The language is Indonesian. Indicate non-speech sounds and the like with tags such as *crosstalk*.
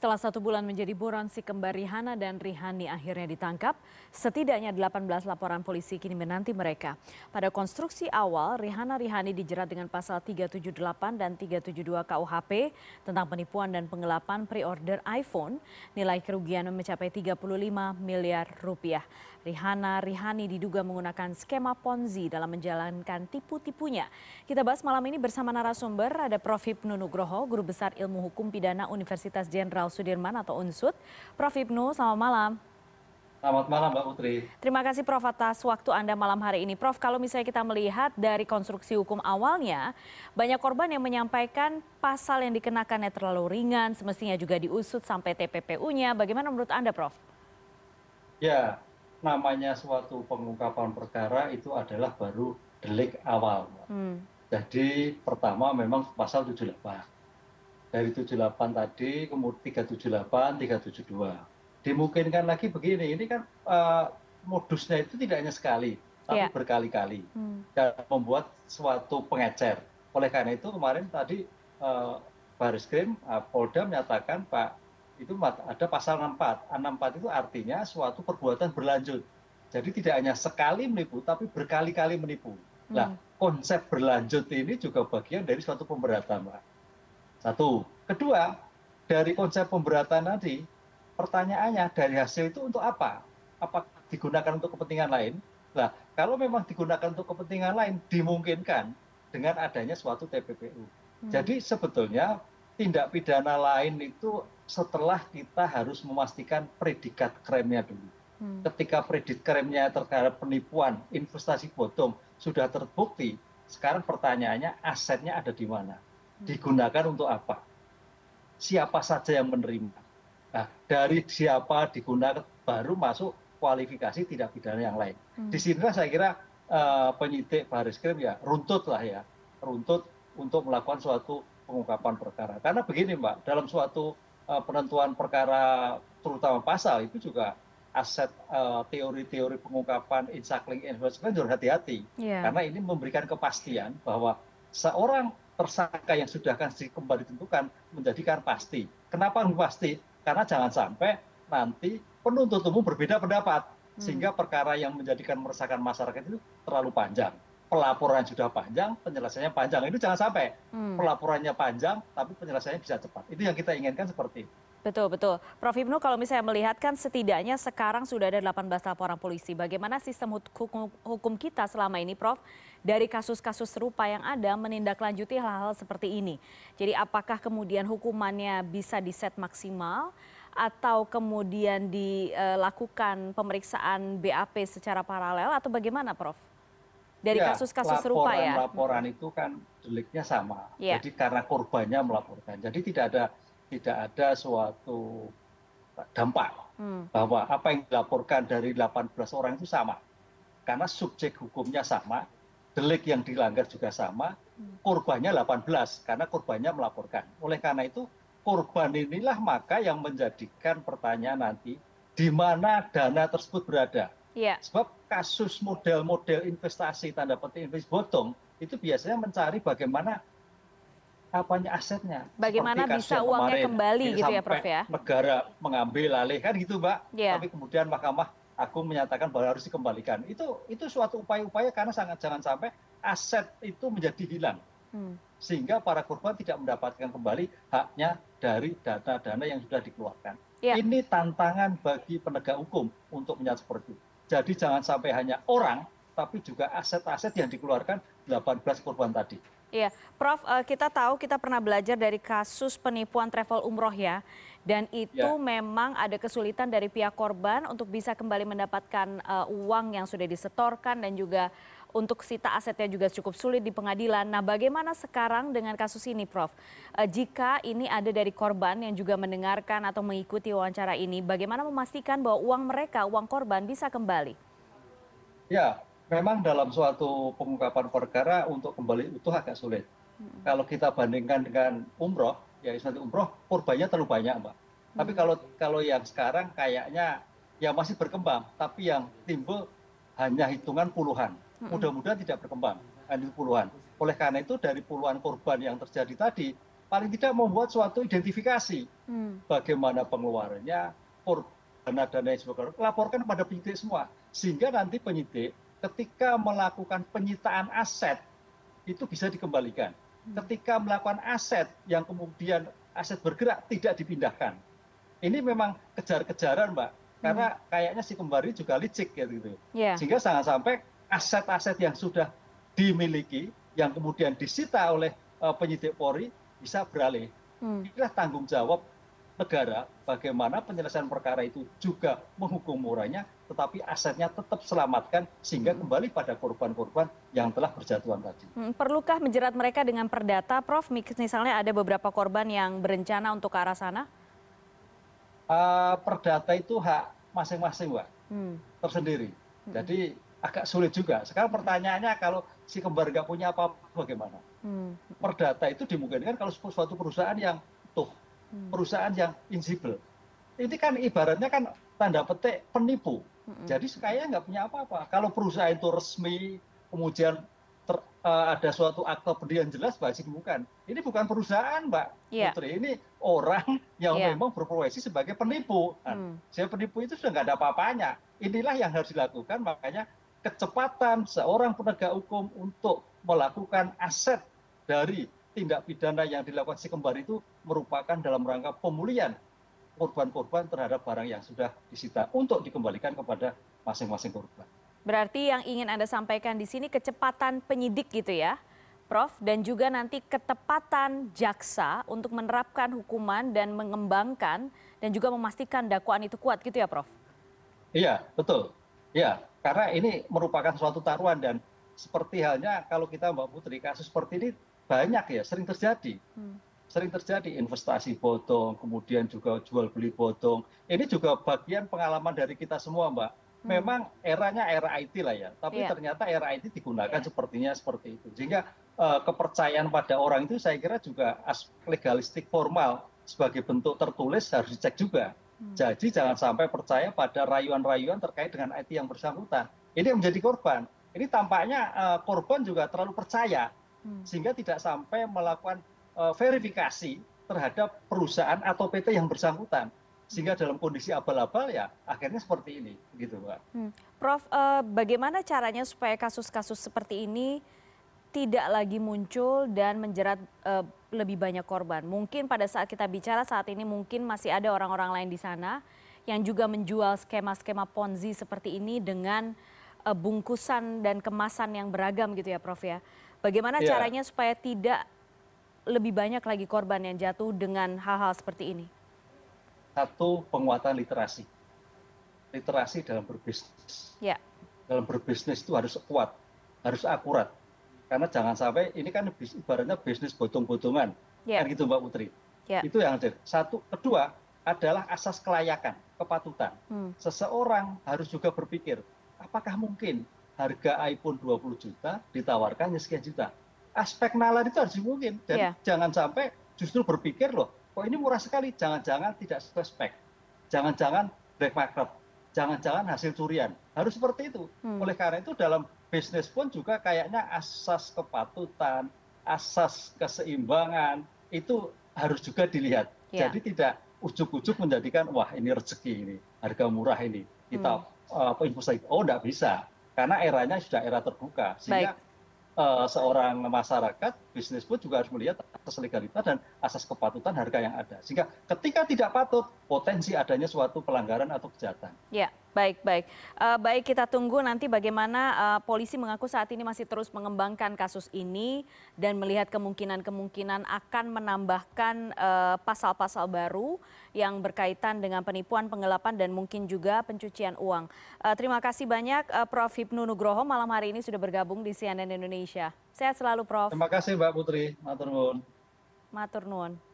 Setelah satu bulan menjadi buron, si kembar Rihana dan Rihani akhirnya ditangkap. Setidaknya 18 laporan polisi kini menanti mereka. Pada konstruksi awal, Rihana Rihani dijerat dengan pasal 378 dan 372 KUHP tentang penipuan dan penggelapan pre-order iPhone. Nilai kerugian mencapai 35 miliar rupiah. Rihana Rihani diduga menggunakan skema Ponzi dalam menjalankan tipu-tipunya. Kita bahas malam ini bersama narasumber ada Prof. Hipnu Nugroho, Guru Besar Ilmu Hukum Pidana Universitas Jenderal Sudirman atau UNSUD. Prof. Hipnu, selamat malam. Selamat malam Mbak Putri. Terima kasih Prof atas waktu Anda malam hari ini. Prof, kalau misalnya kita melihat dari konstruksi hukum awalnya, banyak korban yang menyampaikan pasal yang dikenakannya terlalu ringan, semestinya juga diusut sampai TPPU-nya. Bagaimana menurut Anda, Prof? Ya, namanya suatu pengungkapan perkara itu adalah baru delik awal. Hmm. Jadi pertama memang pasal 78. Dari 78 tadi kemudian 378, 372. Dimungkinkan lagi begini, ini kan uh, modusnya itu tidak hanya sekali, tapi yeah. berkali-kali. Hmm. Dan membuat suatu pengecer. Oleh karena itu kemarin tadi uh, Baris Krim, uh, Polda menyatakan Pak itu ada pasal 64. 64 itu artinya suatu perbuatan berlanjut. Jadi tidak hanya sekali menipu, tapi berkali-kali menipu. Hmm. Nah, konsep berlanjut ini juga bagian dari suatu pemberatan, Pak. Satu. Kedua, dari konsep pemberatan tadi, pertanyaannya dari hasil itu untuk apa? Apa digunakan untuk kepentingan lain? Nah, kalau memang digunakan untuk kepentingan lain, dimungkinkan dengan adanya suatu TPPU. Hmm. Jadi sebetulnya tindak pidana lain itu setelah kita harus memastikan predikat kremnya dulu. Hmm. Ketika predikat kremnya terhadap penipuan, investasi bodong sudah terbukti, sekarang pertanyaannya asetnya ada di mana? Digunakan untuk apa? Siapa saja yang menerima? Nah, dari siapa digunakan baru masuk kualifikasi tidak pidana yang lain. Hmm. Di sinilah saya kira uh, penyidik baris krim ya runtut lah ya, runtut untuk melakukan suatu pengungkapan perkara. Karena begini Mbak, dalam suatu Eh, penentuan perkara terutama pasal itu juga aset uh, teori-teori pengungkapan insakling investment harus hati-hati yeah. karena ini memberikan kepastian bahwa seorang tersangka yang sudah akan kembali ditentukan menjadikan pasti. Kenapa pasti? Karena jangan sampai nanti penuntut umum berbeda pendapat hmm. sehingga perkara yang menjadikan meresahkan masyarakat itu terlalu panjang pelaporan sudah panjang, penyelesaiannya panjang. Itu jangan sampai hmm. pelaporannya panjang, tapi penyelesaiannya bisa cepat. Itu yang kita inginkan seperti itu. Betul, betul. Prof. Ibnu, kalau misalnya melihat kan setidaknya sekarang sudah ada 18 laporan polisi. Bagaimana sistem hukum, hukum kita selama ini, Prof? Dari kasus-kasus serupa yang ada menindaklanjuti hal-hal seperti ini. Jadi apakah kemudian hukumannya bisa diset maksimal atau kemudian dilakukan pemeriksaan BAP secara paralel atau bagaimana, Prof? dari ya, kasus-kasus serupa ya. Laporan itu kan deliknya sama. Ya. Jadi karena korbannya melaporkan. Jadi tidak ada tidak ada suatu dampak hmm. bahwa apa yang dilaporkan dari 18 orang itu sama. Karena subjek hukumnya sama, delik yang dilanggar juga sama, hmm. korbannya 18 karena korbannya melaporkan. Oleh karena itu korban inilah maka yang menjadikan pertanyaan nanti di mana dana tersebut berada Ya. Sebab kasus model-model investasi tanda petik investasi bodong itu biasanya mencari bagaimana apanya asetnya. Bagaimana bisa uangnya kemarin, kembali gitu ya Prof ya? Negara mengambil alih kan gitu Mbak. Ya. Tapi kemudian Mahkamah Agung menyatakan bahwa harus dikembalikan. Itu itu suatu upaya-upaya karena sangat jangan sampai aset itu menjadi hilang. Hmm. Sehingga para korban tidak mendapatkan kembali haknya dari dana-dana yang sudah dikeluarkan. Ya. Ini tantangan bagi penegak hukum untuk menyatakan seperti itu. Jadi jangan sampai hanya orang, tapi juga aset-aset yang dikeluarkan 18 korban tadi. Iya, Prof, eh, kita tahu kita pernah belajar dari kasus penipuan travel umroh ya, dan itu ya. memang ada kesulitan dari pihak korban untuk bisa kembali mendapatkan uh, uang yang sudah disetorkan dan juga untuk sita asetnya juga cukup sulit di pengadilan. Nah, bagaimana sekarang dengan kasus ini, Prof? Uh, jika ini ada dari korban yang juga mendengarkan atau mengikuti wawancara ini, bagaimana memastikan bahwa uang mereka, uang korban bisa kembali? Ya, memang dalam suatu pengungkapan perkara untuk kembali utuh agak sulit. Hmm. Kalau kita bandingkan dengan umroh, ya nanti umroh korbannya terlalu banyak, Mbak. Hmm. Tapi kalau kalau yang sekarang kayaknya ya masih berkembang, tapi yang timbul hanya hitungan puluhan mudah mudahan tidak berkembang hanya puluhan oleh karena itu dari puluhan korban yang terjadi tadi paling tidak membuat suatu identifikasi hmm. bagaimana pengeluarannya, dana dana yang sebagainya, laporkan pada penyidik semua. Sehingga nanti penyidik ketika melakukan penyitaan aset itu bisa dikembalikan. Hmm. Ketika melakukan aset yang kemudian aset bergerak tidak dipindahkan. Ini memang kejar-kejaran, Mbak. Karena hmm. kayaknya si kembali juga licik ya gitu. Yeah. Sehingga jangan sampai aset-aset yang sudah dimiliki yang kemudian disita oleh uh, penyidik Polri bisa beralih. Hmm. Inilah tanggung jawab negara bagaimana penyelesaian perkara itu juga menghukum murahnya tetapi asetnya tetap selamatkan sehingga hmm. kembali pada korban-korban yang telah berjatuhan tadi. Hmm, perlukah menjerat mereka dengan perdata, Prof? Misalnya ada beberapa korban yang berencana untuk ke arah sana? Uh, perdata itu hak masing-masing, Mbak. Hmm. Tersendiri. Hmm. Jadi agak sulit juga. Sekarang pertanyaannya kalau si kembar nggak punya apa-apa bagaimana? Hmm. Perdata itu dimungkinkan kalau suatu perusahaan yang utuh, hmm. perusahaan yang invisible. Ini kan ibaratnya kan tanda petik penipu. Jadi sekaya nggak punya apa-apa. Kalau perusahaan itu resmi, kemudian ter, uh, ada suatu akte pendirian jelas masih bukan. Ini bukan perusahaan, Mbak yeah. Putri. Ini orang *laughs* yang yeah. memang berprofesi sebagai penipu. Nah, hmm. Saya penipu itu sudah nggak ada apa-apanya. Inilah yang harus dilakukan. Makanya kecepatan seorang penegak hukum untuk melakukan aset dari tindak pidana yang dilakukan si kembar itu merupakan dalam rangka pemulihan korban-korban terhadap barang yang sudah disita untuk dikembalikan kepada masing-masing korban. Berarti yang ingin Anda sampaikan di sini kecepatan penyidik gitu ya, Prof, dan juga nanti ketepatan jaksa untuk menerapkan hukuman dan mengembangkan dan juga memastikan dakwaan itu kuat gitu ya, Prof? Iya, betul. Ya, karena ini merupakan suatu taruhan dan seperti halnya kalau kita Mbak Putri kasus seperti ini banyak ya sering terjadi. Hmm. Sering terjadi investasi bodong, kemudian juga jual beli bodong. Ini juga bagian pengalaman dari kita semua, Mbak. Hmm. Memang eranya era IT lah ya, tapi yeah. ternyata era IT digunakan yeah. sepertinya seperti itu. Sehingga uh, kepercayaan pada orang itu saya kira juga aspek legalistik formal sebagai bentuk tertulis harus dicek juga. Hmm. Jadi jangan sampai percaya pada rayuan-rayuan terkait dengan IT yang bersangkutan. Ini yang menjadi korban. Ini tampaknya uh, korban juga terlalu percaya hmm. sehingga tidak sampai melakukan verifikasi terhadap perusahaan atau PT yang bersangkutan sehingga dalam kondisi abal-abal ya akhirnya seperti ini gitu Pak. Hmm. Prof, uh, bagaimana caranya supaya kasus-kasus seperti ini tidak lagi muncul dan menjerat uh, lebih banyak korban. Mungkin pada saat kita bicara saat ini mungkin masih ada orang-orang lain di sana yang juga menjual skema-skema ponzi seperti ini dengan uh, bungkusan dan kemasan yang beragam gitu ya, Prof ya. Bagaimana yeah. caranya supaya tidak lebih banyak lagi korban yang jatuh dengan hal-hal seperti ini? Satu penguatan literasi, literasi dalam berbisnis. Yeah. Dalam berbisnis itu harus kuat, harus akurat karena jangan sampai ini kan ibaratnya bisnis botong-botongan yeah. kan gitu mbak Putri yeah. itu yang ada satu kedua adalah asas kelayakan kepatutan hmm. seseorang harus juga berpikir apakah mungkin harga iPhone 20 juta ditawarkan sekian juta aspek nalar itu harus mungkin dan yeah. jangan sampai justru berpikir loh kok ini murah sekali jangan-jangan tidak suspek jangan-jangan black market jangan-jangan hasil curian harus seperti itu hmm. oleh karena itu dalam bisnis pun juga kayaknya asas kepatutan, asas keseimbangan itu harus juga dilihat. Ya. Jadi tidak ujuk-ujuk menjadikan wah ini rezeki ini, harga murah ini. Kita hmm. uh, investasi. Oh, tidak bisa. Karena eranya sudah era terbuka. Sehingga Baik seorang masyarakat bisnis pun juga harus melihat asas legalitas dan asas kepatutan harga yang ada sehingga ketika tidak patut potensi adanya suatu pelanggaran atau kejahatan. Baik baik. Uh, baik kita tunggu nanti bagaimana uh, polisi mengaku saat ini masih terus mengembangkan kasus ini dan melihat kemungkinan-kemungkinan akan menambahkan pasal-pasal uh, baru yang berkaitan dengan penipuan, penggelapan dan mungkin juga pencucian uang. Uh, terima kasih banyak uh, Prof Hipnu Nugroho malam hari ini sudah bergabung di CNN Indonesia. Sehat selalu Prof. Terima kasih Mbak Putri. Matur nuwun. Matur nuwun.